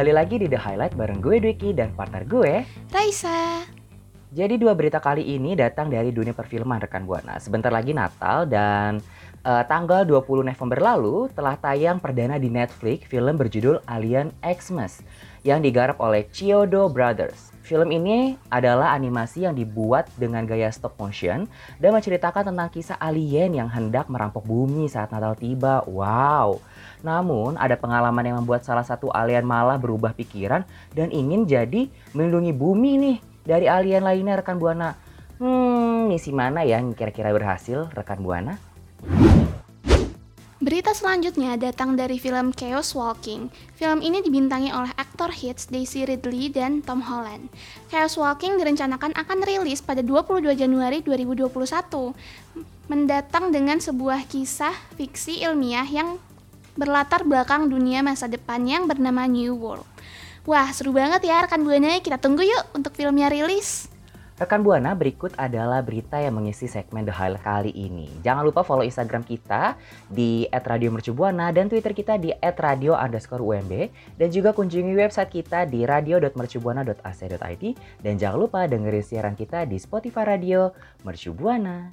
Kembali lagi di The Highlight bareng gue Dwiki dan partner gue. Raisa. Jadi dua berita kali ini datang dari dunia perfilman rekan Buana. Sebentar lagi Natal dan eh, tanggal 20 November lalu telah tayang perdana di Netflix film berjudul Alien Xmas yang digarap oleh Chiodo Brothers. Film ini adalah animasi yang dibuat dengan gaya stop motion dan menceritakan tentang kisah alien yang hendak merampok bumi saat Natal tiba. Wow. Namun, ada pengalaman yang membuat salah satu alien malah berubah pikiran dan ingin jadi melindungi bumi nih dari alien lainnya rekan Buana. Hmm, misi mana ya yang kira-kira berhasil rekan Buana? Berita selanjutnya datang dari film Chaos Walking. Film ini dibintangi oleh aktor hits Daisy Ridley dan Tom Holland. Chaos Walking direncanakan akan rilis pada 22 Januari 2021. Mendatang dengan sebuah kisah fiksi ilmiah yang berlatar belakang dunia masa depan yang bernama New World. Wah, seru banget ya rekan Buana. Kita tunggu yuk untuk filmnya rilis. Rekan Buana, berikut adalah berita yang mengisi segmen The Highlight kali ini. Jangan lupa follow Instagram kita di @radiomercubuana dan Twitter kita di @radio underscore UMB. Dan juga kunjungi website kita di radio.mercubuana.ac.id. Dan jangan lupa dengerin siaran kita di Spotify Radio Mercubuana.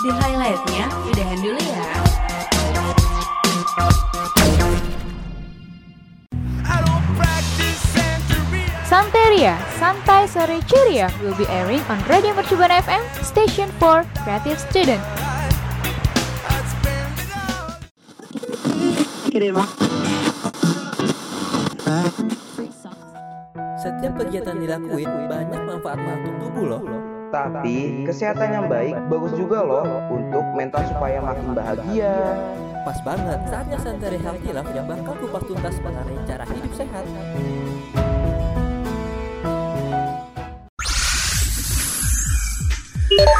The Highlight-nya udahan dulu ya. Santeria, Santai Sore Ceria will be airing on Radio Mercubuana FM, Station for Creative Student. Setiap kegiatan dilakuin banyak manfaatnya untuk tubuh loh. Tapi kesehatan yang baik bagus juga loh untuk mental supaya makin bahagia. Pas banget, saatnya Santai Healthy Life yang bakal kupas tuntas mengenai cara hidup sehat.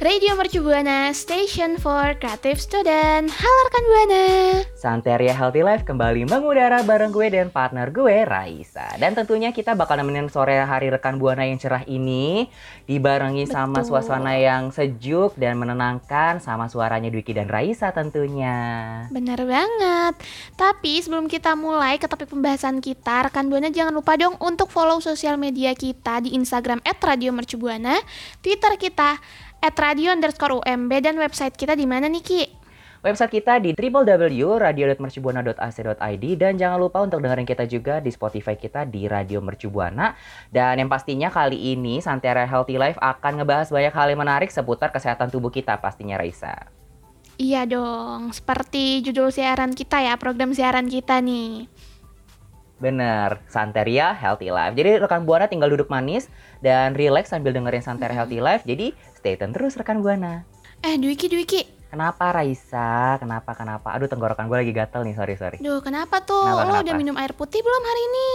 Radio Mercu Buana, Station for Creative Student. Halo rekan Buana. Santeria Healthy Life kembali mengudara bareng gue dan partner gue Raisa. Dan tentunya kita bakal nemenin sore hari rekan Buana yang cerah ini dibarengi sama Betul. suasana yang sejuk dan menenangkan sama suaranya Dwiki dan Raisa tentunya. Benar banget. Tapi sebelum kita mulai ke topik pembahasan kita, rekan Buana jangan lupa dong untuk follow sosial media kita di Instagram @radiomercubuana, Twitter kita @radio underscore UMB dan website kita di mana nih Ki? Website kita di www.radio.mercubuana.ac.id dan jangan lupa untuk dengerin kita juga di Spotify kita di Radio Mercubuana. Dan yang pastinya kali ini Santeria Healthy Life akan ngebahas banyak hal yang menarik seputar kesehatan tubuh kita pastinya Raisa. Iya dong, seperti judul siaran kita ya, program siaran kita nih. Bener, Santeria Healthy Life. Jadi rekan Buana tinggal duduk manis dan relax sambil dengerin Santeria Healthy Life. Jadi stay tune terus rekan Buana. Eh, Dwiki, Dwiki. Kenapa Raisa? Kenapa kenapa? Aduh tenggorokan gue lagi gatel nih, sorry sorry. Duh, kenapa tuh? Kenapa, Lo udah kenapa? minum air putih belum hari ini?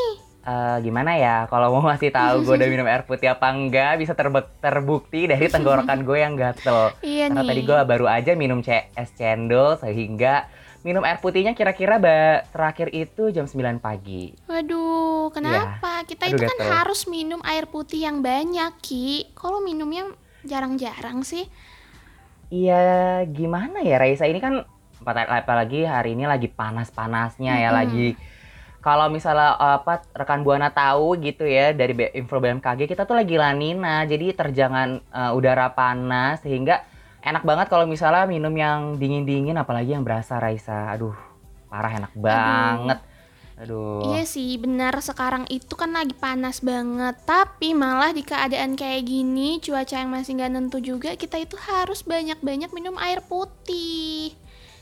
Eh, gimana ya? Kalau mau masih tahu gue udah minum air putih apa enggak, bisa terbe- terbukti dari tenggorokan gue yang gatel. Iya Karena nih. tadi gue baru aja minum es cendol sehingga minum air putihnya kira-kira terakhir itu jam 9 pagi. Waduh, kenapa? Kita Aduh, itu kan gatel. harus minum air putih yang banyak, Ki. Kalau minumnya jarang-jarang sih. Iya, gimana ya Raisa ini kan apalagi hari ini lagi panas-panasnya ya Mm-mm. lagi kalau misalnya apa rekan buana tahu gitu ya dari info BMKG kita tuh lagi lanina jadi terjangan eh, udara panas sehingga enak banget kalau misalnya minum yang dingin-dingin apalagi yang berasa Raisa aduh parah enak banget aduh Iya sih, benar sekarang itu kan lagi panas banget. Tapi malah di keadaan kayak gini, cuaca yang masih nggak nentu juga, kita itu harus banyak-banyak minum air putih.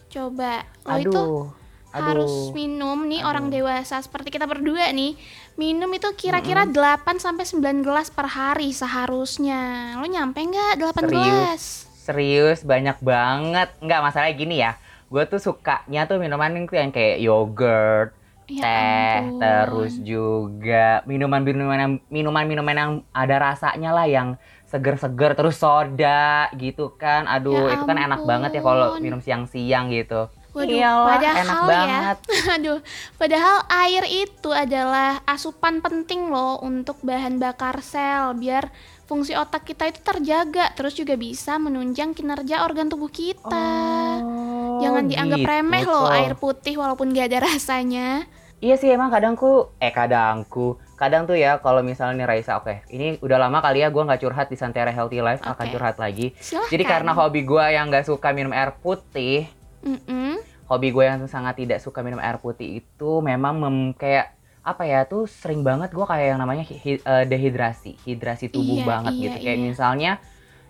Coba, lo itu aduh Aduh. harus minum nih orang Aduh. dewasa seperti kita berdua nih. Minum itu kira-kira Mm-mm. 8 sampai 9 gelas per hari seharusnya. Lo nyampe nggak 8 Serius? gelas? Serius banyak banget. Nggak masalahnya gini ya. Gue tuh sukanya tuh minuman yang yang kayak yogurt, Ya teh, ampun. terus juga minuman-minuman yang minuman-minuman yang ada rasanya lah yang seger-seger terus soda gitu kan. Aduh, Ya itu kan enak banget ya kalau minum siang-siang gitu. Waduh, Iyalah, padahal enak ya. banget. Aduh, padahal air itu adalah asupan penting loh untuk bahan bakar sel biar fungsi otak kita itu terjaga terus juga bisa menunjang kinerja organ tubuh kita. Oh, Jangan dianggap gitu remeh loh air putih walaupun gak ada rasanya. Iya sih emang kadangku, eh kadangku, kadang tuh ya kalau misalnya nih Raisa, oke, ini udah lama kali ya gue nggak curhat di Santera Healthy Life, akan Oke. curhat lagi. Silahkan. Jadi karena hobi gue yang nggak suka minum air putih, Mm-mm. hobi gue yang sangat tidak suka minum air putih itu memang mem- kayak apa ya tuh sering banget gue kayak yang namanya hi- eh, dehidrasi, hidrasi tubuh Iya, banget iya, gitu. Kayak iya. misalnya,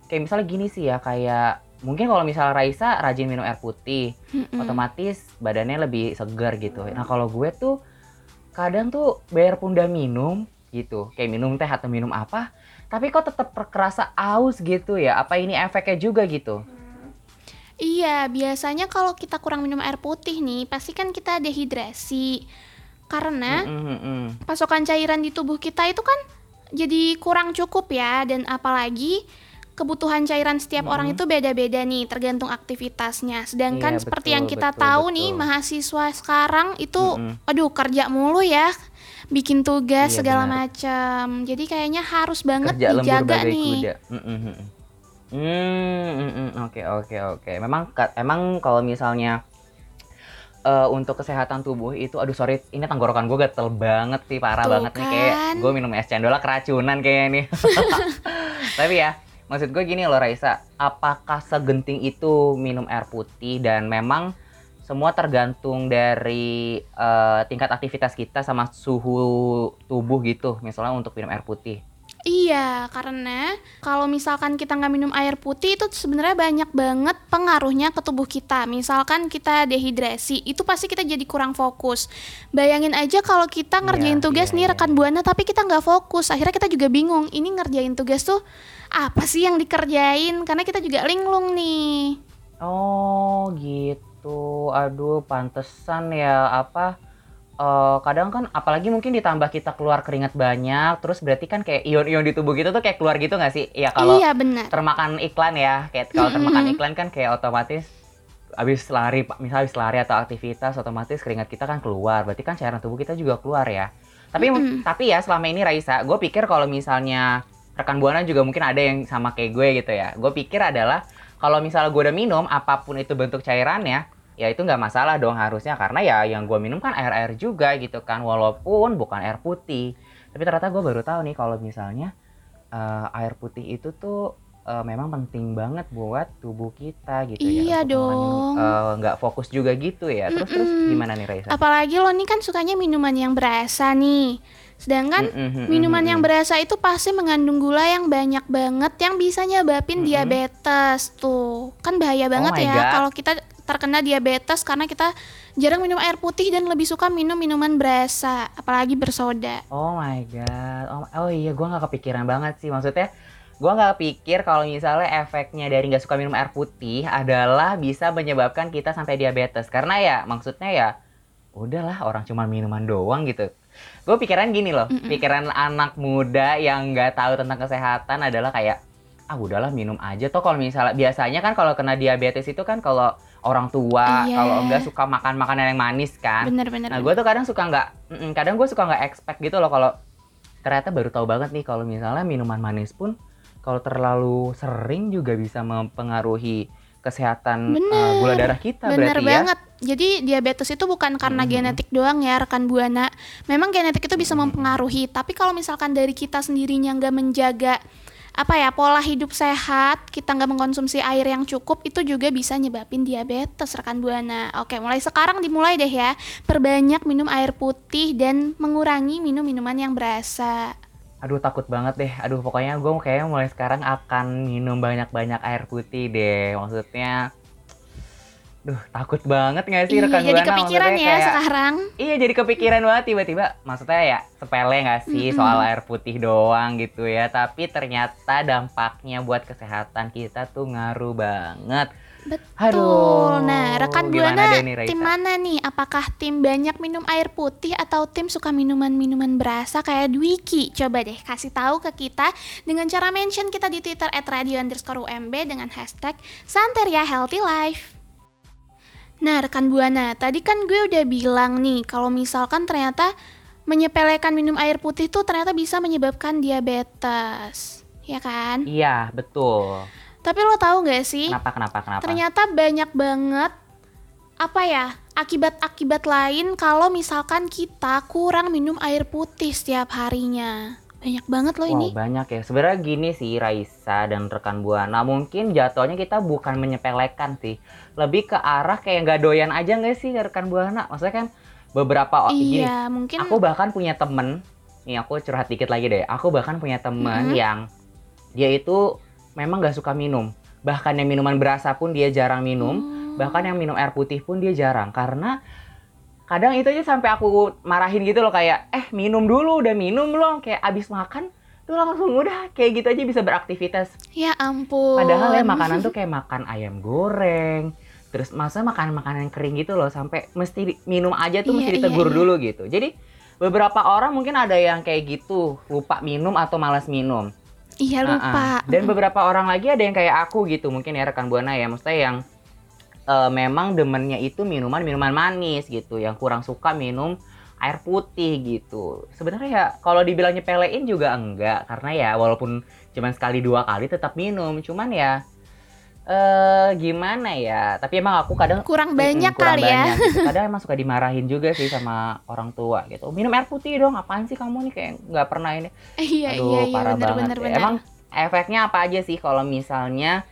kayak misalnya gini sih ya, kayak mungkin kalau misalnya Raisa rajin minum air putih, Mm-mm. otomatis badannya lebih segar gitu. Nah kalau gue tuh kadang tuh bayar pun udah minum gitu, kayak minum teh atau minum apa, tapi kok tetap kerasa aus gitu ya? Apa ini efeknya juga gitu? Iya, biasanya kalau kita kurang minum air putih nih, pasti kan kita dehidrasi. Karena Mm, mm, mm. pasokan cairan di tubuh kita itu kan jadi kurang cukup ya dan apalagi kebutuhan cairan setiap orang Mm-mm. itu beda-beda nih tergantung aktivitasnya. Sedangkan Iya, seperti betul, yang kita betul, tahu betul. nih mahasiswa sekarang itu Mm-mm. aduh kerja mulu ya. Bikin tugas Iya, segala macam. Jadi kayaknya harus banget Kerja dijaga nih. Mm, mm, mm. Hmm, mm, mm, oke oke oke. Memang emang kalau misalnya eh, untuk kesehatan tubuh itu, aduh sorry, ini tenggorokan gue gatel banget sih, parah Tuh banget nih kayak kan. gue minum es cendol keracunan kayaknya nih. Tapi ya, maksud gue gini loh Raisa, apakah segenting itu minum air putih dan memang semua tergantung dari eh, tingkat aktivitas kita sama suhu tubuh gitu, misalnya untuk minum air putih. Iya, karena kalau misalkan kita nggak minum air putih itu sebenarnya banyak banget pengaruhnya ke tubuh kita. Misalkan kita dehidrasi, itu pasti kita jadi kurang fokus. Bayangin aja kalau kita ngerjain Iya, tugas iya, nih iya. rekan buana tapi kita nggak fokus, akhirnya kita juga bingung. Ini ngerjain tugas tuh apa sih yang dikerjain? Karena kita juga linglung nih. Oh gitu, aduh pantesan ya apa eh, kadang kan apalagi mungkin ditambah kita keluar keringat banyak, terus berarti kan kayak ion-ion di tubuh kita tuh kayak keluar gitu nggak sih? Ya kalau iya termakan iklan ya, kayak kalau termakan iklan kan kayak otomatis habis lari, misal habis lari atau aktivitas otomatis keringat kita kan keluar, berarti kan cairan tubuh kita juga keluar ya. Tapi Mm-mm. tapi ya selama ini Raisa, gue pikir kalau misalnya rekan buana juga mungkin ada yang sama kayak gue gitu ya. Gue pikir adalah kalau misalnya gue udah minum apa pun itu bentuk cairannya, ya itu nggak masalah dong harusnya karena ya yang gue minum kan air-air juga gitu kan walaupun bukan air putih. Tapi ternyata gue baru tahu nih kalau misalnya eh, air putih itu tuh eh, memang penting banget buat tubuh kita gitu Iya ya. untuk dong. eh, nggak fokus juga gitu ya. Terus terus Mm-mm. gimana nih Raisa? Apalagi lo nih kan sukanya minuman yang berasa nih. Sedangkan mm-mm, Minuman yang berasa itu pasti mengandung gula yang banyak banget yang bisa nyebabin Mm-mm. diabetes tuh. Kan bahaya banget my ya kalau kita terkena diabetes karena kita jarang minum air putih dan lebih suka minum minuman berasa, apalagi bersoda. Oh my god. Oh, oh iya, gua nggak kepikiran banget sih. Maksudnya, gua nggak pikir kalau misalnya efeknya dari nggak suka minum air putih adalah bisa menyebabkan kita sampai diabetes. Karena ya, maksudnya ya, udahlah orang cuma minuman doang gitu. Gue pikiran gini loh, Mm-mm. pikiran anak muda yang nggak tahu tentang kesehatan adalah kayak ah udahlah minum aja toh kalau misalnya biasanya kan kalau kena diabetes itu kan kalau orang tua Iya. kalau enggak suka makan makanan yang manis kan Bener-bener. Nah, gue tuh kadang suka nggak, kadang gue suka nggak expect gitu loh kalau ternyata baru tahu banget nih kalau misalnya minuman manis pun kalau terlalu sering juga bisa mempengaruhi kesehatan Bener. uh, gula darah kita Bener berarti ya. Jadi diabetes itu bukan karena Mhm. genetik doang ya rekan buana. Memang genetik itu bisa mempengaruhi. Tapi kalau misalkan dari kita sendirinya nggak menjaga apa ya pola hidup sehat, kita nggak mengkonsumsi air yang cukup, itu juga bisa nyebabin diabetes rekan buana. Oke, mulai sekarang dimulai deh ya. Perbanyak minum air putih dan mengurangi minum minuman yang berasa. Aduh takut banget deh. Aduh pokoknya gue kayaknya mulai sekarang akan minum banyak-banyak air putih deh. Maksudnya Duh, takut banget gak sih Iya, rekan jadi Buana? kepikiran ya kayak- sekarang. Iya jadi kepikiran banget tiba-tiba maksudnya ya sepele nggak sih Mm-mm. soal air putih doang gitu ya tapi ternyata dampaknya buat kesehatan kita tuh ngaruh banget. Betul. Aduh. Nah, rekan Buana nih, tim mana nih? Apakah tim banyak minum air putih atau tim suka minuman-minuman berasa kayak Dwiki? Coba deh kasih tahu ke kita dengan cara mention kita di Twitter @radio underscore UMB dengan hashtag Santeria Healthy Life. Nah, rekan Buana, tadi kan gue udah bilang nih kalau misalkan ternyata menyepelekan minum air putih tuh ternyata bisa menyebabkan diabetes. Ya kan? Iya betul. Tapi lo tahu gak sih? Kenapa kenapa kenapa? Ternyata banyak banget apa ya akibat-akibat lain kalau misalkan kita kurang minum air putih setiap harinya. Banyak banget loh Wow ini. banyak ya. Sebenarnya gini sih Raisa dan rekan Buana. Mungkin jatuhnya kita bukan menyepelekan sih. Lebih ke arah kayak nggak doyan aja nggak sih rekan Buana? Maksudnya kan beberapa gini. iya, mungkin Aku bahkan punya temen, nih aku curhat dikit lagi deh. Aku bahkan punya temen Mhm. yang dia itu memang gak suka minum. Bahkan yang minuman berasa pun dia jarang minum. Hmm. Bahkan yang minum air putih pun dia jarang. Karena kadang itu aja sampai aku marahin gitu loh kayak, eh minum dulu, udah minum belum? Kayak abis makan tuh langsung udah kayak gitu aja bisa beraktivitas. ya ampun. Padahal ya makanan tuh kayak makan ayam goreng, terus masa makan makanan kering gitu loh sampai mesti minum aja tuh Iya, mesti iya, ditegur iya. dulu gitu. Jadi beberapa orang mungkin ada yang kayak gitu lupa minum atau malas minum. Iya lupa. Uh-uh. Dan beberapa orang lagi ada yang kayak aku gitu mungkin ya rekan buana ya, maksudnya yang eh, memang demennya itu minuman minuman manis gitu, yang kurang suka minum air putih gitu. Sebenarnya ya kalau dibilang nyepelein juga enggak karena ya walaupun cuman sekali dua kali tetap minum, cuman ya eh gimana ya? Tapi emang aku kadang Kurang banyak kurang kali ya. banyak gitu. Kadang emang suka dimarahin juga sih sama orang tua gitu. Minum air putih dong, apaan sih kamu nih kayak nggak pernah ini. Iya Aduh, iya iya parah bener banget bener ya. bener. Emang efeknya apa aja sih kalau misalnya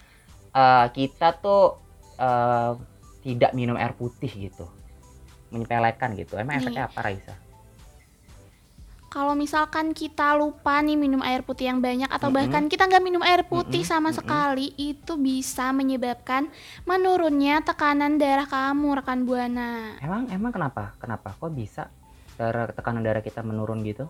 eh, kita tuh eh, tidak minum air putih gitu? Menyepelekan gitu. Emang Nih. efeknya apa Raisa? Kalau misalkan kita lupa nih minum air putih yang banyak atau Mm-mm. bahkan kita nggak minum air putih Mm-mm, sama mm-mm. sekali, itu bisa menyebabkan menurunnya tekanan darah kamu rekan buana. Emang emang kenapa? Kenapa? Kok bisa darah tekanan darah kita menurun gitu?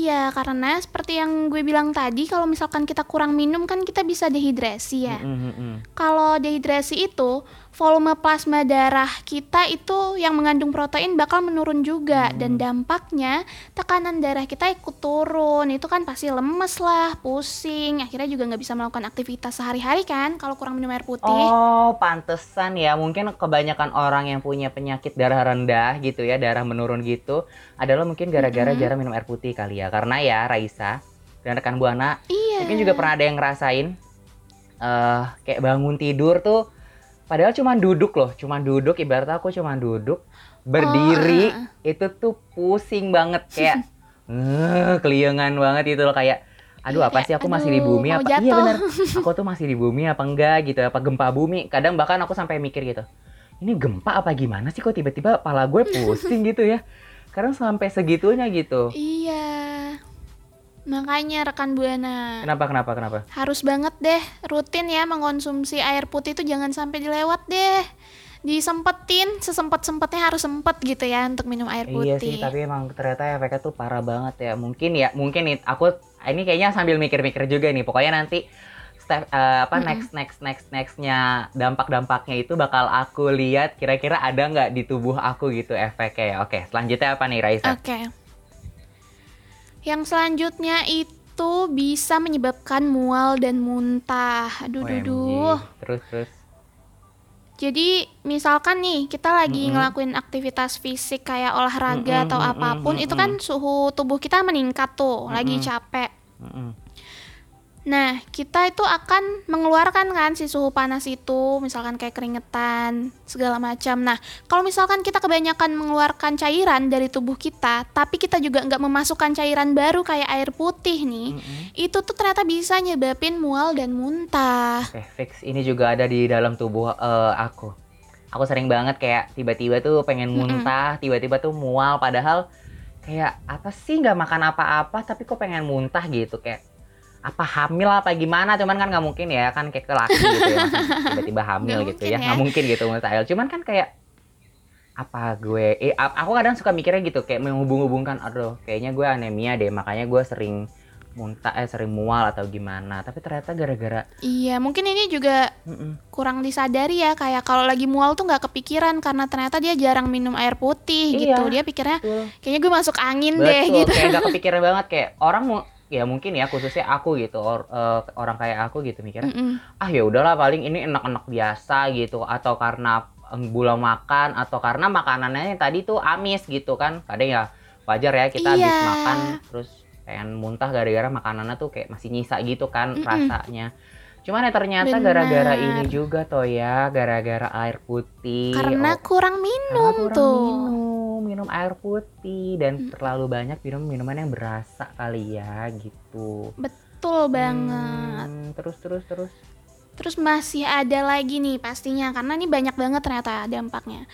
Iya, karena seperti yang gue bilang tadi, kalau misalkan kita kurang minum kan kita bisa dehidrasi ya. Mm-mm, mm-mm. Kalau dehidrasi itu, volume plasma darah kita itu yang mengandung protein bakal menurun juga dan dampaknya tekanan darah kita ikut turun. Itu kan pasti lemes lah, pusing, akhirnya juga nggak bisa melakukan aktivitas sehari-hari kan kalau kurang minum air putih. Oh, pantesan ya. Mungkin kebanyakan orang yang punya penyakit darah rendah gitu ya, darah menurun gitu, adalah mungkin gara-gara Mm-mm. jarang minum air putih kali ya. Karena ya Raisa dan rekan Buana Iya. mungkin juga pernah ada yang ngerasain eh kayak bangun tidur tuh padahal cuma duduk loh, cuma duduk ibarat aku cuma duduk berdiri ah, itu tuh pusing banget kayak eh keliengan banget itu loh kayak aduh Iya, apa sih aku masih di aduh, bumi apa? iya jatuh. benar aku tuh masih di bumi apa enggak gitu apa gempa bumi. Kadang bahkan aku sampai mikir gitu ini gempa apa gimana sih kok tiba-tiba pala gue pusing gitu ya? Kadang sampai segitunya gitu. Iya. Makanya rekan buana kenapa kenapa kenapa harus banget deh rutin ya mengkonsumsi air putih itu jangan sampai dilewat deh. Disempetin sesempet-sempetnya harus sempet gitu ya untuk minum air putih. Iya sih, tapi emang ternyata efeknya tuh parah banget ya. Mungkin ya, mungkin nih aku ini kayaknya sambil mikir-mikir juga nih. Pokoknya nanti step eh, apa Mm-mm. next next next nextnya dampak-dampaknya itu bakal aku lihat kira-kira ada nggak di tubuh aku gitu efeknya. ya. Oke, selanjutnya apa nih Raisa? Oke. Yang selanjutnya itu bisa menyebabkan mual dan muntah. Aduh, duh, OMG. duh. Terus terus. Jadi misalkan nih kita lagi Mm-mm. ngelakuin aktivitas fisik kayak olahraga Mm-mm, atau mm-mm, apa pun, itu mm-mm. kan suhu tubuh kita meningkat tuh, lagi Mm-mm. capek. Mm-mm. Nah, kita itu akan mengeluarkan kan si suhu panas itu, misalkan kayak keringetan, segala macam. Nah, kalau misalkan kita kebanyakan mengeluarkan cairan dari tubuh kita, tapi kita juga nggak memasukkan cairan baru kayak air putih nih, Mm-mm. itu tuh ternyata bisa nyebabin mual dan muntah. Oke, fix. Ini juga ada di dalam tubuh eh, aku. Aku sering banget kayak tiba-tiba tuh pengen muntah, tiba-tiba tuh mual, padahal kayak apa sih nggak makan apa-apa, tapi kok pengen muntah gitu kayak. Apa hamil apa gimana cuman kan nggak mungkin ya kan kayak ke laki gitu ya tiba-tiba hamil gitu ya ya. nggak mungkin gitu mustahil cuman kan kayak apa gue eh, aku kadang suka mikirnya gitu kayak menghubung-hubungkan aduh kayaknya gue anemia deh makanya gue sering muntah eh sering mual atau gimana tapi ternyata gara-gara Iya, mungkin ini juga Mm-mm. kurang disadari ya kayak kalau lagi mual tuh nggak kepikiran karena ternyata dia jarang minum air putih Iya, gitu. Dia pikirnya Betul. kayaknya gue masuk angin deh Betul, gitu. kayak gak kepikiran banget kayak orang mau ya mungkin ya khususnya aku gitu or- eh, orang kayak aku gitu mikirnya Mm-mm. ah ya udahlah paling ini enak-enak biasa gitu atau karena gula makan atau karena makanannya yang tadi tuh amis gitu kan kadang ya wajar ya kita habis Iya. makan terus pengen muntah gara-gara makanannya tuh kayak masih nyisa gitu kan Mm-mm. rasanya cuman ya ternyata gara-gara ini juga toh ya gara-gara air putih Karena Oh, kurang karena minum kurang tuh. minum minum air putih dan Mm. terlalu banyak minum minuman yang berasa kali ya gitu Betul banget. Hmm, terus terus terus Terus masih ada lagi nih pastinya karena ini banyak banget ternyata dampaknya.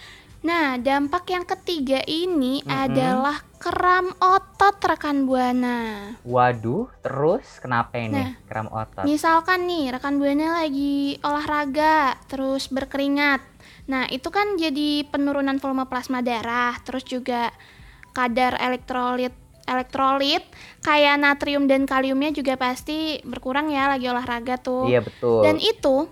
Nah, dampak yang ketiga ini Mm-mm. adalah kram otot rekan Buana. waduh terus kenapa ini Nah, kram otot Misalkan nih rekan Buana lagi olahraga, terus berkeringat. Nah, itu kan jadi penurunan volume plasma darah, terus juga kadar elektrolit elektrolit kayak natrium dan kaliumnya juga pasti berkurang ya lagi olahraga tuh. iya betul Dan itu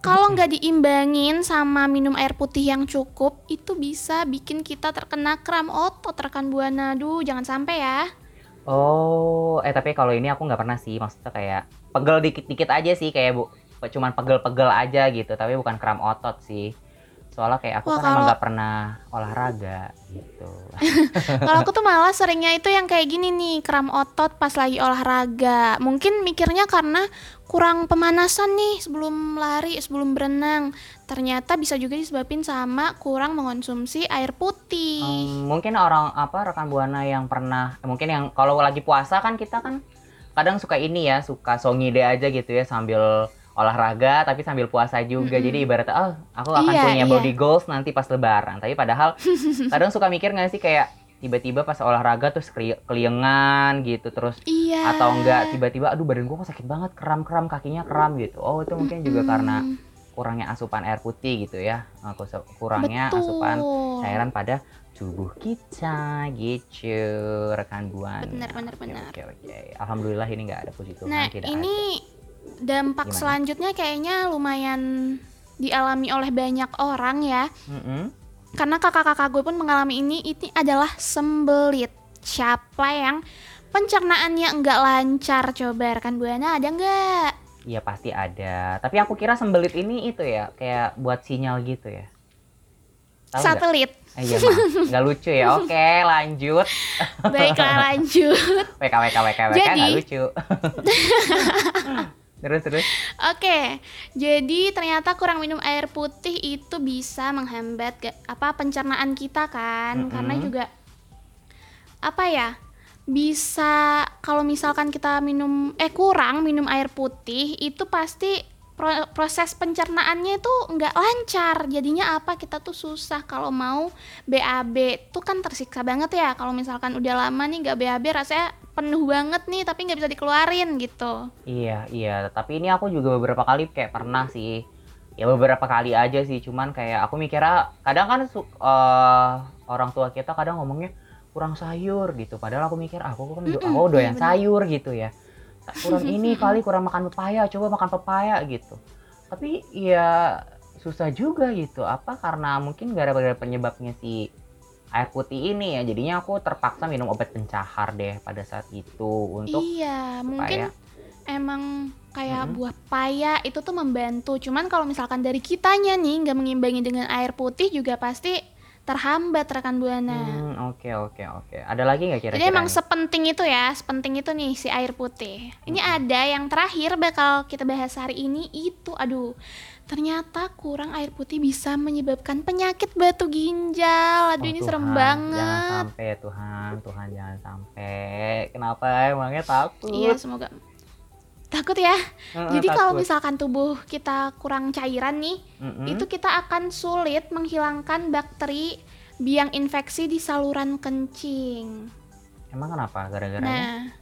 kalau nggak diimbangin sama minum air putih yang cukup, itu bisa bikin kita terkena kram otot rekan buana. Duh, jangan sampai ya. oh eh tapi kalau ini aku nggak pernah sih maksudnya kayak pegel dikit-dikit aja sih kayak bu cuman pegel-pegel aja gitu tapi bukan kram otot sih soalnya kayak aku Wah, kan emang kalau- nggak pernah olahraga gitu Kalau aku tuh malah seringnya itu yang kayak gini nih, kram otot pas lagi olahraga. Mungkin mikirnya karena kurang pemanasan nih sebelum lari, sebelum berenang. Ternyata bisa juga disebabin sama kurang mengonsumsi air putih. Hmm, mungkin orang apa rekan buana yang pernah mungkin yang kalau lagi puasa kan kita kan kadang suka ini ya suka songide aja gitu ya sambil olahraga tapi sambil puasa juga Mm-mm. jadi ibaratnya oh aku akan Iya, punya iya. body goals nanti pas lebaran tapi padahal kadang suka mikir nggak sih kayak tiba-tiba pas olahraga terus keli- keliengan gitu terus Iya. atau enggak tiba-tiba aduh badan gua kok sakit banget kram-kram kakinya kram gitu oh itu mungkin juga Mm-mm. karena kurangnya asupan air putih gitu ya aku se- kurangnya Betul. asupan cairan pada tubuh kita gitu rekan buana Benar, benar, Oke, benar. oke oke alhamdulillah ini nggak ada puji Tuhan Nah, tidak ini dampak Gimana? selanjutnya kayaknya lumayan dialami oleh banyak orang ya. ada Mm-mm. Karena kakak-kakak gue pun mengalami ini, ini adalah sembelit. Siapa yang pencernaannya enggak lancar? Coba rekan Buana ada enggak? Iya pasti ada tapi aku kira sembelit ini itu ya kayak buat sinyal gitu ya Tahu nggak? Satelit. Eh, iya nggak lucu ya oke lanjut Baiklah lanjut. WK WK WK WK Jadi- nggak lucu terus terus Oke, jadi ternyata kurang minum air putih itu bisa menghambat ga- apa pencernaan kita kan? Mm-mm. Karena juga apa ya? Bisa kalau misalkan kita minum eh kurang minum air putih itu pasti pro- proses pencernaannya itu nggak lancar. Jadinya apa? Kita tuh susah kalau mau BAB. Tuh kan tersiksa banget ya kalau misalkan udah lama nih nggak BAB rasanya penuh banget nih tapi nggak bisa dikeluarin gitu. Iya, iya. Tapi ini aku juga beberapa kali kayak pernah sih. Ya beberapa kali aja sih. Cuman kayak aku mikirnya kadang kan eh, orang tua kita kadang ngomongnya kurang sayur gitu. Padahal aku mikir ah, aku kan do- Mm-mm, aku doyan iya sayur gitu ya. Kurang ini kali kurang makan pepaya. Coba makan pepaya gitu. Tapi ya susah juga gitu. Apa karena mungkin gara-gara penyebabnya si air putih ini ya. Jadinya aku terpaksa minum obat pencahar deh pada saat itu untuk iya, mungkin supaya emang kayak Mm-mm. buah paya itu tuh membantu. Cuman kalau misalkan dari kitanya nih nggak mengimbangi dengan air putih juga pasti terhambat rekan buana. Hmm, oke oke oke. Ada lagi nggak kira-kira? Jadi emang sepenting itu ya, sepenting itu nih si air putih. Ini Mm-mm. ada yang terakhir bakal kita bahas hari ini itu aduh. Ternyata kurang air putih bisa menyebabkan penyakit batu ginjal. Aduh Oh, ini Tuhan, serem Jangan banget. sampai ya Tuhan, Tuhan jangan sampai. Kenapa emangnya takut? Iya, semoga takut ya. Heeh, Jadi kalau misalkan tubuh kita kurang cairan nih, Mm-mm. itu kita akan sulit menghilangkan bakteri biang infeksi di saluran kencing. emang kenapa? Gara-gara Nah,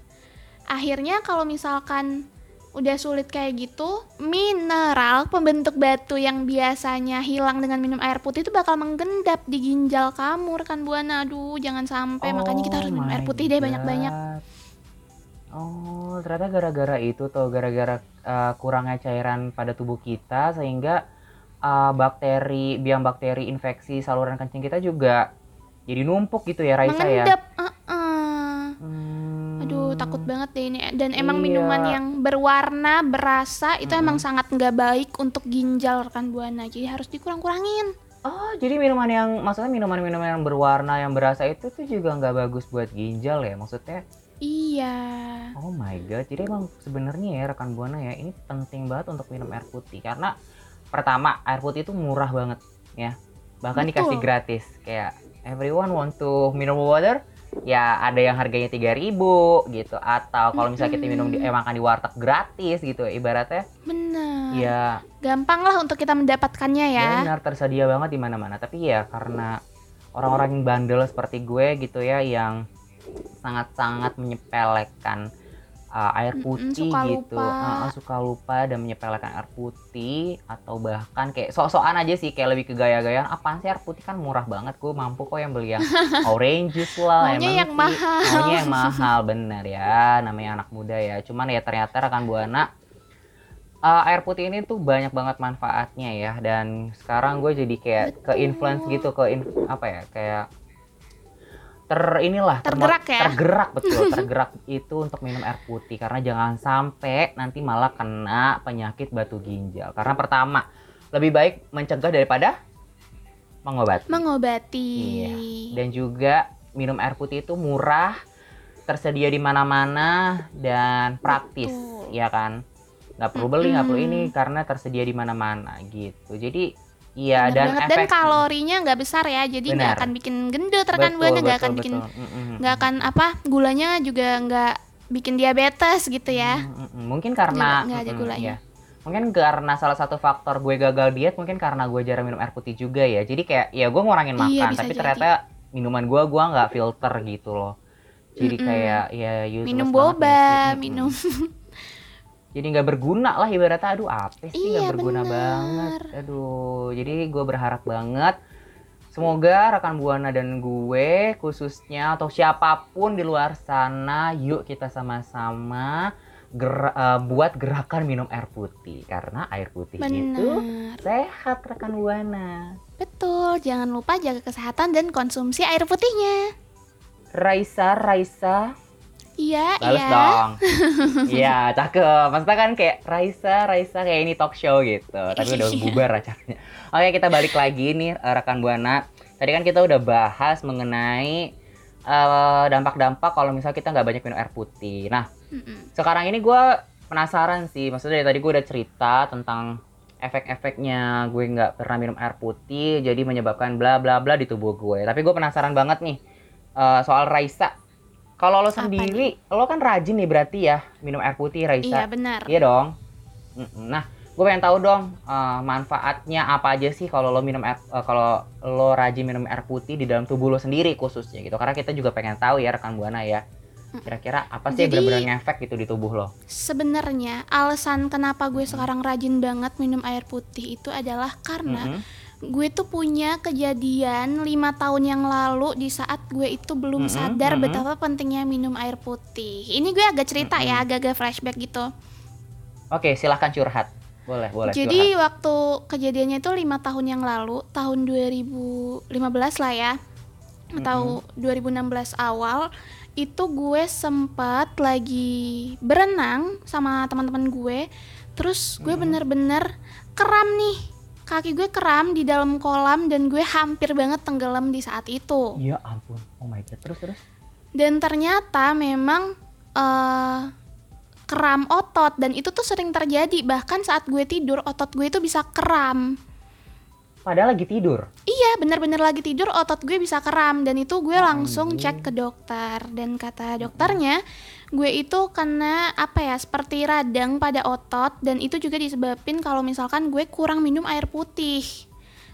akhirnya kalau misalkan udah sulit kayak gitu, mineral pembentuk batu yang biasanya hilang dengan minum air putih itu bakal menggendap di ginjal kamu rekan buana. Aduh, jangan sampai makanya kita harus Oh minum air my putih deh banyak-banyak. Oh, ternyata gara-gara itu tuh, gara-gara uh, kurangnya cairan pada tubuh kita sehingga uh, bakteri, biang bakteri infeksi saluran kencing kita juga jadi numpuk gitu ya Raisa ya. Mengendap. Uh-uh. Hmm, Aduh, takut banget deh ini. Dan emang Iya. minuman yang berwarna, berasa itu emang Mm-mm. sangat nggak baik untuk ginjal rekan buana. Jadi harus dikurang-kurangin. Oh, jadi minuman yang maksudnya minuman-minuman yang berwarna, yang berasa itu tuh juga nggak bagus buat ginjal ya? Maksudnya Iya. Oh my god, jadi emang sebenarnya ya rekan buana ya ini penting banget untuk minum air putih karena pertama air putih itu murah banget ya, bahkan Betul. dikasih gratis kayak everyone want to minum water ya ada yang harganya 3000 gitu. Atau kalau misalnya kita minum di, eh, makan di warteg gratis gitu ibaratnya. Bener. ya Gampang lah untuk kita mendapatkannya ya. benar tersedia banget di mana-mana. Tapi ya karena orang-orang yang bandel seperti gue gitu ya yang sangat-sangat menyepelekan uh, air putih suka gitu lupa. Uh, uh, suka lupa dan menyepelekan air putih atau bahkan kayak sok-sokan aja sih kayak lebih ke gaya-gayaan apaan sih air putih kan murah banget gue mampu kok yang beli yang orange juice lah Maunya yang tea. mahal. maunya yang mahal bener ya namanya anak muda ya cuman ya ternyata rekan buana uh, air putih ini tuh banyak banget manfaatnya ya dan sekarang gue jadi kayak ke influence gitu ke in- apa ya kayak ter inilah Tergerak ya? tergerak betul tergerak itu untuk minum air putih karena jangan sampai nanti malah kena penyakit batu ginjal karena pertama lebih baik mencegah daripada mengobati Mengobati. Iya. dan juga minum air putih itu murah tersedia di mana-mana dan praktis Betul. ya kan nggak perlu beli nggak perlu ini karena tersedia di mana-mana gitu jadi iya Bener dan banget. efek Dan kalorinya nggak besar ya, jadi nggak akan bikin gendut rekan buana, nggak akan bikin betul. Mm-mm. nggak akan apa gulanya juga nggak bikin diabetes gitu ya. Mungkin karena nggak ada gulanya. iya. mungkin karena salah satu faktor gue gagal diet mungkin karena gue jarang minum air putih juga ya jadi kayak ya gue ngurangin Iya, makan bisa tapi jadi. ternyata minuman gue gue nggak filter gitu loh jadi kayak ya useless Minum banget boba, nggak sih? Mm-mm. minum jadi nggak berguna lah ibaratnya aduh apa sih nggak Iya, berguna bener. banget aduh jadi gue berharap banget semoga rekan buana dan gue khususnya atau siapa pun di luar sana yuk kita sama-sama ger- eh, buat gerakan minum air putih karena air putih itu bener. sehat rekan buana Betul, jangan lupa jaga kesehatan dan konsumsi air putihnya. Raisa Raisa Iya, Balas iya. dong. Iya, cakep. Maksudnya kan kayak Raisa, Raisa kayak ini talk show gitu. Tapi udah Iya. bubar acaranya. Oke, kita balik lagi nih eh, rekan Buana. Tadi kan kita udah bahas mengenai eh, dampak-dampak kalau misalnya kita nggak banyak minum air putih. Nah, Mm-mm. sekarang ini gue penasaran sih. Maksudnya dari tadi gue udah cerita tentang efek-efeknya gue nggak pernah minum air putih jadi menyebabkan bla bla bla di tubuh gue. Tapi gue penasaran banget nih eh, soal Raisa. Kalau lo Apa sendiri, lo kan rajin nih berarti ya minum air putih Raisa. Iya, benar. Iya dong. Nah, gue pengen tahu dong eh, manfaatnya apa aja sih kalau lo minum air, eh, kalau lo rajin minum air putih di dalam tubuh lo sendiri khususnya gitu. Karena kita juga pengen tahu ya rekan buana ya. Kira-kira apa sih Jadi- benar-benar ngefek gitu di tubuh lo? Sebenarnya alasan kenapa gue sekarang rajin banget minum air putih itu adalah karena Mm-mm. Gue tuh punya kejadian lima tahun yang lalu di saat gue itu belum Mm-mm, sadar mm-mm. betapa pentingnya minum air putih. Ini gue agak cerita ya, agak-agak flashback gitu. Oke, silahkan curhat. Boleh, boleh Jadi curhat. waktu kejadiannya itu lima tahun yang lalu, tahun 2015 lah ya, atau 2016 awal, itu gue sempat lagi berenang sama teman-teman gue, terus gue bener-bener keram nih, kaki gue keram di dalam kolam dan gue hampir banget tenggelam di saat itu. Ya ampun. Oh my god. Terus terus. Dan ternyata memang eh kram otot dan itu tuh sering terjadi bahkan saat gue tidur otot gue itu bisa kram. Padahal lagi tidur. Iya bener-bener lagi tidur otot gue bisa kram dan itu gue Oh, langsung anjir. cek ke dokter dan kata dokternya gue itu kena apa ya seperti radang pada otot dan itu juga disebabin kalau misalkan gue kurang minum air putih.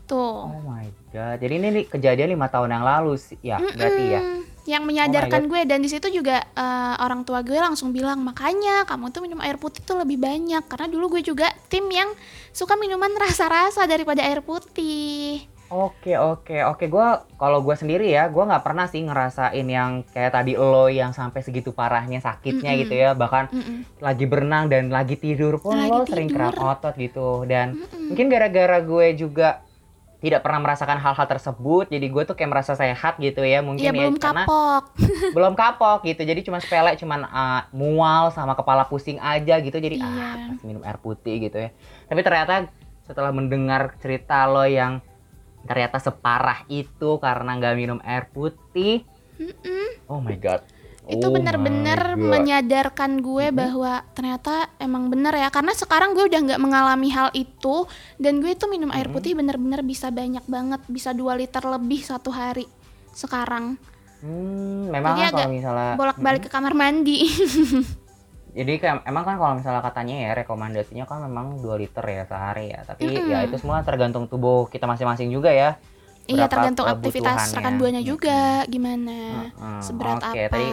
Tuh. Oh my god. Jadi ini kejadian lima tahun yang lalu sih. Ya, berarti ya. Yang menyadarkan gue dan di situ juga eh, orang tua gue langsung bilang makanya kamu tuh minum air putih tuh lebih banyak karena dulu gue juga tim yang suka minuman rasa-rasa daripada air putih. Oke oke oke gue kalau gue sendiri ya gue nggak pernah sih ngerasain yang kayak tadi lo yang sampai segitu parahnya sakitnya Mm-mm. gitu ya bahkan Mm-mm. lagi berenang dan lagi tidur pun Lagi lo sering kram tidur. otot gitu dan Mm-mm. mungkin gara-gara gue juga tidak pernah merasakan hal-hal tersebut jadi gue tuh kayak merasa sehat gitu ya mungkin Ya ya, belum karena kapok. belum kapok gitu jadi cuma sepele cuman uh, mual sama kepala pusing aja gitu jadi Iya. ah pasti minum air putih gitu ya tapi ternyata setelah mendengar cerita lo yang ternyata separah itu karena nggak minum air putih Mm-mm. oh my god itu Oh benar-benar menyadarkan gue Mhm. bahwa ternyata emang bener ya karena sekarang gue udah nggak mengalami hal itu dan gue tuh minum air Mhm. putih bener-bener bisa banyak banget bisa 2 liter lebih satu hari sekarang hmm, memang Jadi kan kalau agak misalnya bolak-balik ke kamar mandi Jadi emang kan kalau misalnya katanya ya rekomendasinya kan memang 2 liter ya sehari ya. Tapi Mm-mm. ya itu semua tergantung tubuh kita masing-masing juga ya. Iya tergantung aktivitas rekan buahnya juga gimana Mm-mm. seberat Oke, apa tadi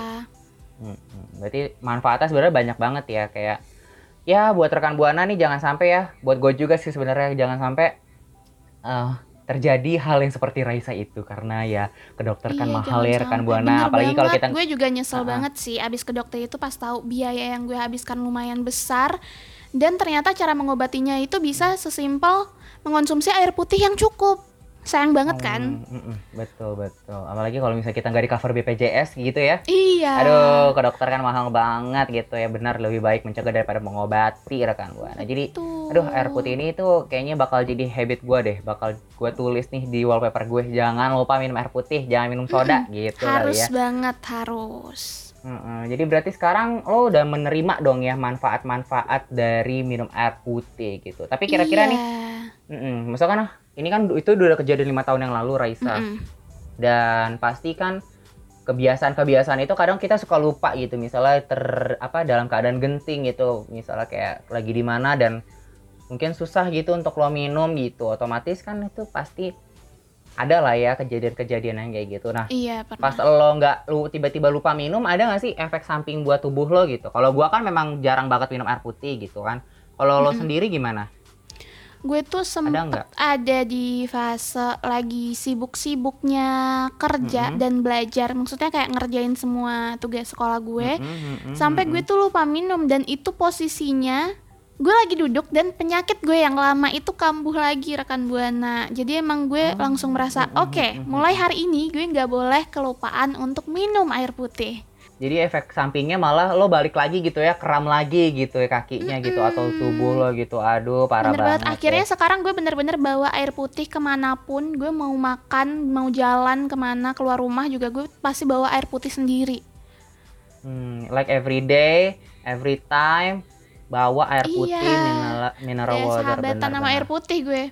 Mm-mm. Berarti manfaatnya sebenarnya banyak banget ya kayak ya buat rekan buana nih jangan sampai ya buat gue juga sih sebenarnya jangan sampai eh, terjadi hal yang seperti Raisa itu karena ya ke dokter kan Iya, mahal ya rekan buana Bener apalagi kalau kita gue juga nyesel Uh-uh. banget sih abis ke dokter itu pas tahu biaya yang gue habiskan lumayan besar dan ternyata cara mengobatinya itu bisa sesimpel mengonsumsi air putih yang cukup sayang banget kan Hmm, mm-mm. betul betul apalagi kalau misalnya kita nggak di cover BPJS gitu ya iya Aduh, ke dokter kan mahal banget gitu ya. Benar lebih baik mencegah daripada mengobati rekan buana. Jadi, Tuh. aduh air putih ini tuh kayaknya bakal jadi habit gua deh. Bakal gua tulis nih di wallpaper gue. Jangan lupa minum air putih, jangan minum soda gitu harus ya. banget harus Mm-mm. Jadi berarti sekarang lo udah menerima dong ya manfaat-manfaat dari minum air putih gitu. Tapi kira-kira Iya. nih, mm-mm, misalkan ah, ini kan itu udah kejadian lima tahun yang lalu Raisa. Mm-mm. dan pasti kan kebiasaan-kebiasaan itu kadang kita suka lupa gitu. Misalnya ter apa dalam keadaan genting gitu. Misalnya kayak lagi di mana dan mungkin susah gitu untuk lo minum gitu. Otomatis kan itu pasti ada lah ya kejadian-kejadian yang kayak gitu. Nah iya pas lo nggak lu tiba-tiba lupa minum ada nggak sih efek samping buat tubuh lo gitu? Kalau gua kan memang jarang banget minum air putih gitu kan. Kalau lo Mm-mm. sendiri gimana gue tuh sempet ada di fase lagi sibuk-sibuknya kerja Mm-mm. dan belajar. Maksudnya kayak ngerjain semua tugas sekolah gue. Mm-mm, mm-mm, sampai gue tuh lupa minum dan itu posisinya gue lagi duduk dan penyakit gue yang lama itu kambuh lagi rekan buana. Jadi emang gue Oh, langsung merasa mm, mm, oke mm, mm, mulai hari ini gue nggak boleh kelupaan untuk minum air putih Jadi efek sampingnya malah lo balik lagi gitu ya, kram lagi gitu ya kakinya gitu atau tubuh lo gitu. Aduh, parah bener banget banget. akhirnya ya. sekarang gue bener-bener bawa air putih ke mana pun gue mau makan mau jalan ke mana keluar rumah juga gue pasti bawa air putih sendiri Hmm, like every day, every time bawa air putih Iya. mineral mineral kayak water sahabatan sama air putih gue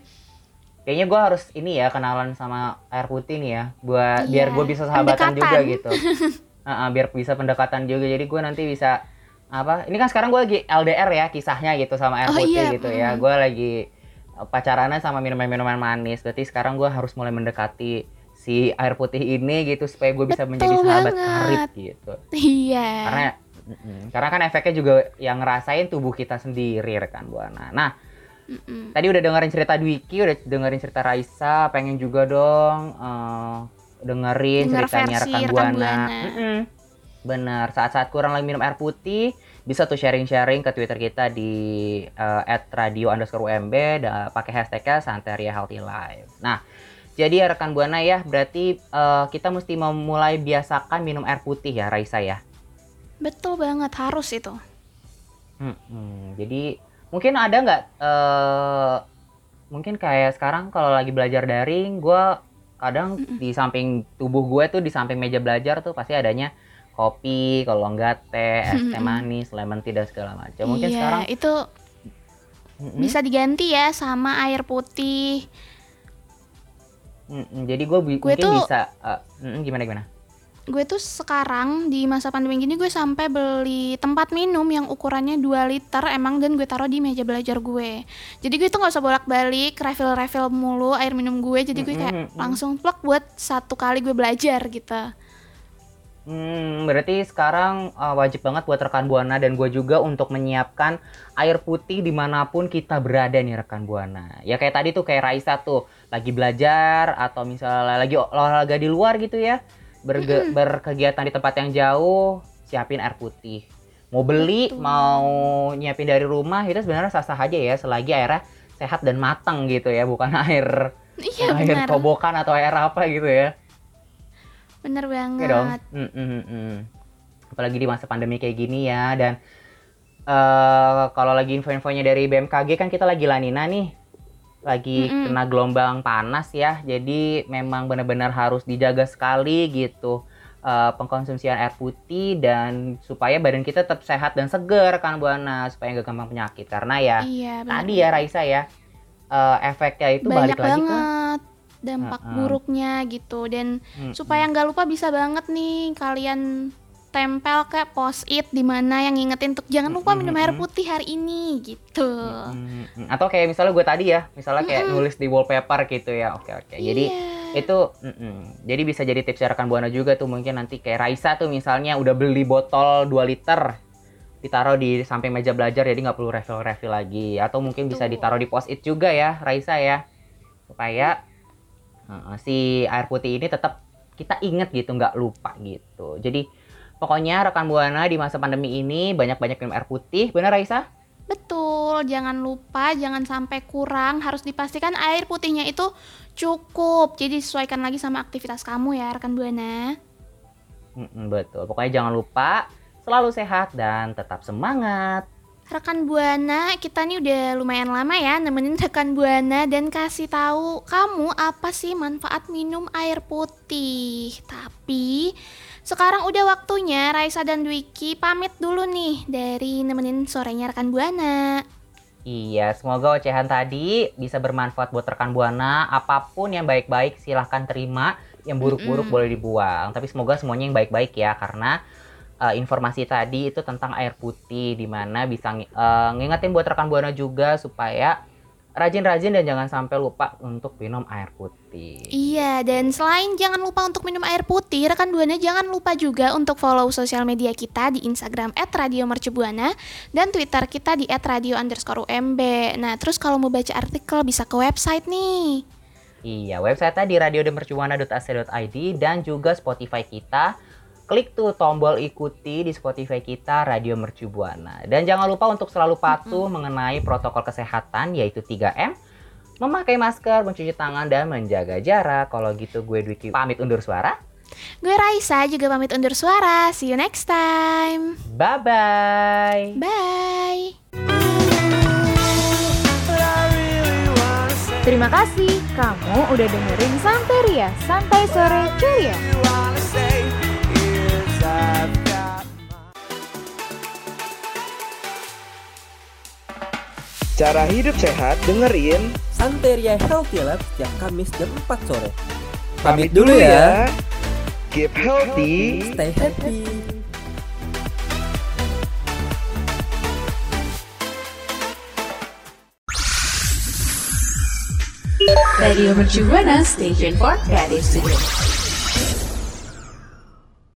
Kayaknya gue harus ini ya kenalan sama air putih nih ya, buat Iya, biar gue bisa sahabatan pendekatan. juga gitu. Heeh, biar bisa pendekatan juga. Jadi gue nanti bisa apa? Ini kan sekarang gue lagi LDR ya kisahnya gitu sama air Oh, putih iya, gitu ya. mm. Gue lagi pacarannya sama minuman-minuman manis. Berarti sekarang gue harus mulai mendekati si air putih ini gitu supaya gue bisa Betul menjadi sahabat banget. karib gitu. iya Karena mm-mm, karena kan efeknya juga yang ngerasain tubuh kita sendiri rekan buana. Nah, Mm-mm. tadi udah dengerin cerita Dwiki, udah dengerin cerita Raisa, pengen juga dong eh, dengerin Denger ceritanya versi rekan buana. Bener, saat-saat kurang lagi minum air putih, bisa tuh sharing-sharing ke Twitter kita di eh, @radio underscore UMB dan pakai hashtagnya Santeria Healthy Life. Nah, jadi ya rekan buana ya, berarti eh, kita mesti memulai biasakan minum air putih ya Raisa ya. betul banget harus itu Mm-mm. Jadi mungkin ada nggak eh mungkin kayak sekarang kalau lagi belajar daring, gue kadang di samping tubuh gue tuh di samping meja belajar tuh pasti adanya kopi, kalau enggak teh, es teh manis, lemon tea dan segala macam. Mungkin iya sekarang itu Mm-mm. bisa diganti ya sama air putih Mm-mm. jadi gue Gue mungkin tuh- bisa eh, mm-mm, gimana gimana? Gue tuh sekarang di masa pandemi gini gue sampai beli tempat minum yang ukurannya 2 liter emang dan gue taruh di meja belajar gue jadi gue tuh nggak usah bolak balik refill refill mulu air minum gue jadi gue kayak Mm-mm, mm-mm. langsung plug buat satu kali gue belajar gitu Hmm, berarti sekarang uh, wajib banget buat rekan Buana dan gue juga untuk menyiapkan air putih di mana pun kita berada nih rekan Buana. Ya kayak tadi tuh kayak Raisa tuh lagi belajar atau misalnya lagi olahraga di luar gitu ya, berge- berkegiatan di tempat yang jauh, siapin air putih. Mau beli, Betul. mau nyiapin dari rumah itu sebenarnya sah-sah aja ya selagi airnya sehat dan matang gitu ya, bukan air Iya air benar. kobokan atau air apa gitu ya. Bener Oke banget. dong. Mm, mm, mm, mm. Apalagi di masa pandemi kayak gini ya dan eh kalau lagi info-infonya dari BMKG kan kita lagi lanina nih. Lagi Mm-mm. kena gelombang panas ya. Jadi memang benar-benar harus dijaga sekali gitu. eh, pengkonsumsian air putih dan supaya badan kita tetap sehat dan segar kan Buana supaya nggak gampang penyakit karena ya Iya tadi ya Raisa ya eh, efeknya itu banyak balik lagi ke banget dampak Heeh. buruknya gitu dan Mm, supaya nggak lupa bisa banget nih kalian tempel ke post-it di mana yang ngingetin untuk jangan lupa minum air Mm-mm. putih hari ini gitu. Atau kayak misalnya gue tadi ya, misalnya kayak nulis di wallpaper gitu ya. Oke oke. Jadi Iya. itu, mm, mm. jadi bisa jadi tips rekan buana juga tuh mungkin nanti kayak Raisa tuh misalnya udah beli botol 2 liter ditaruh di samping meja belajar jadi nggak perlu refill refill lagi atau mungkin bisa ditaruh di post it juga ya Raisa ya supaya uh, si air putih ini tetap kita inget gitu nggak lupa gitu jadi pokoknya rekan buana di masa pandemi ini banyak-banyak minum air putih benar Raisa Betul, jangan lupa, jangan sampai kurang. Harus dipastikan air putihnya itu cukup. Jadi sesuaikan lagi sama aktivitas kamu ya, rekan buana. Mm-mm, betul. Pokoknya jangan lupa selalu sehat dan tetap semangat. Rekan Buana, kita nih udah lumayan lama ya nemenin rekan Buana dan kasih tahu kamu apa sih manfaat minum air putih. Tapi sekarang udah waktunya Raisa dan Dwiki pamit dulu nih dari nemenin sorenya rekan Buana. Iya, semoga ocehan tadi bisa bermanfaat buat rekan Buana. Apa pun yang baik-baik silahkan terima, yang buruk-buruk Mm-mm. boleh dibuang. Tapi semoga semuanya yang baik-baik ya, karena uh, informasi tadi itu tentang air putih, di mana bisa uh, ngingetin buat rekan Buana juga supaya rajin-rajin dan jangan sampai lupa untuk minum air putih. Iya, dan selain jangan lupa untuk minum air putih, rekan Buana jangan lupa juga untuk follow sosial media kita di Instagram @radiomercubuana dan Twitter kita di @radio_umb. Nah, terus kalau mau baca artikel bisa ke website nih. Iya, website di radiodemercubuana.ac.id dan juga Spotify kita. Klik tuh tombol ikuti di Spotify kita Radio Mercu Buana. Dan jangan lupa untuk selalu patuh mengenai protokol kesehatan yaitu 3M. Memakai masker, mencuci tangan, dan menjaga jarak. Kalau gitu gue Dwiki pamit undur suara. Gue Raisa juga pamit undur suara. See you next time. Bye-bye. Bye. Terima kasih kamu udah dengerin Santeria, Santai Sore Ceria. Cara hidup sehat dengerin. Santeria Healthy Lab setiap Kamis jam 4 sore. Pamit dulu ya. Keep healthy. Stay happy. Radio Mercu Buana Station for Creative Studio.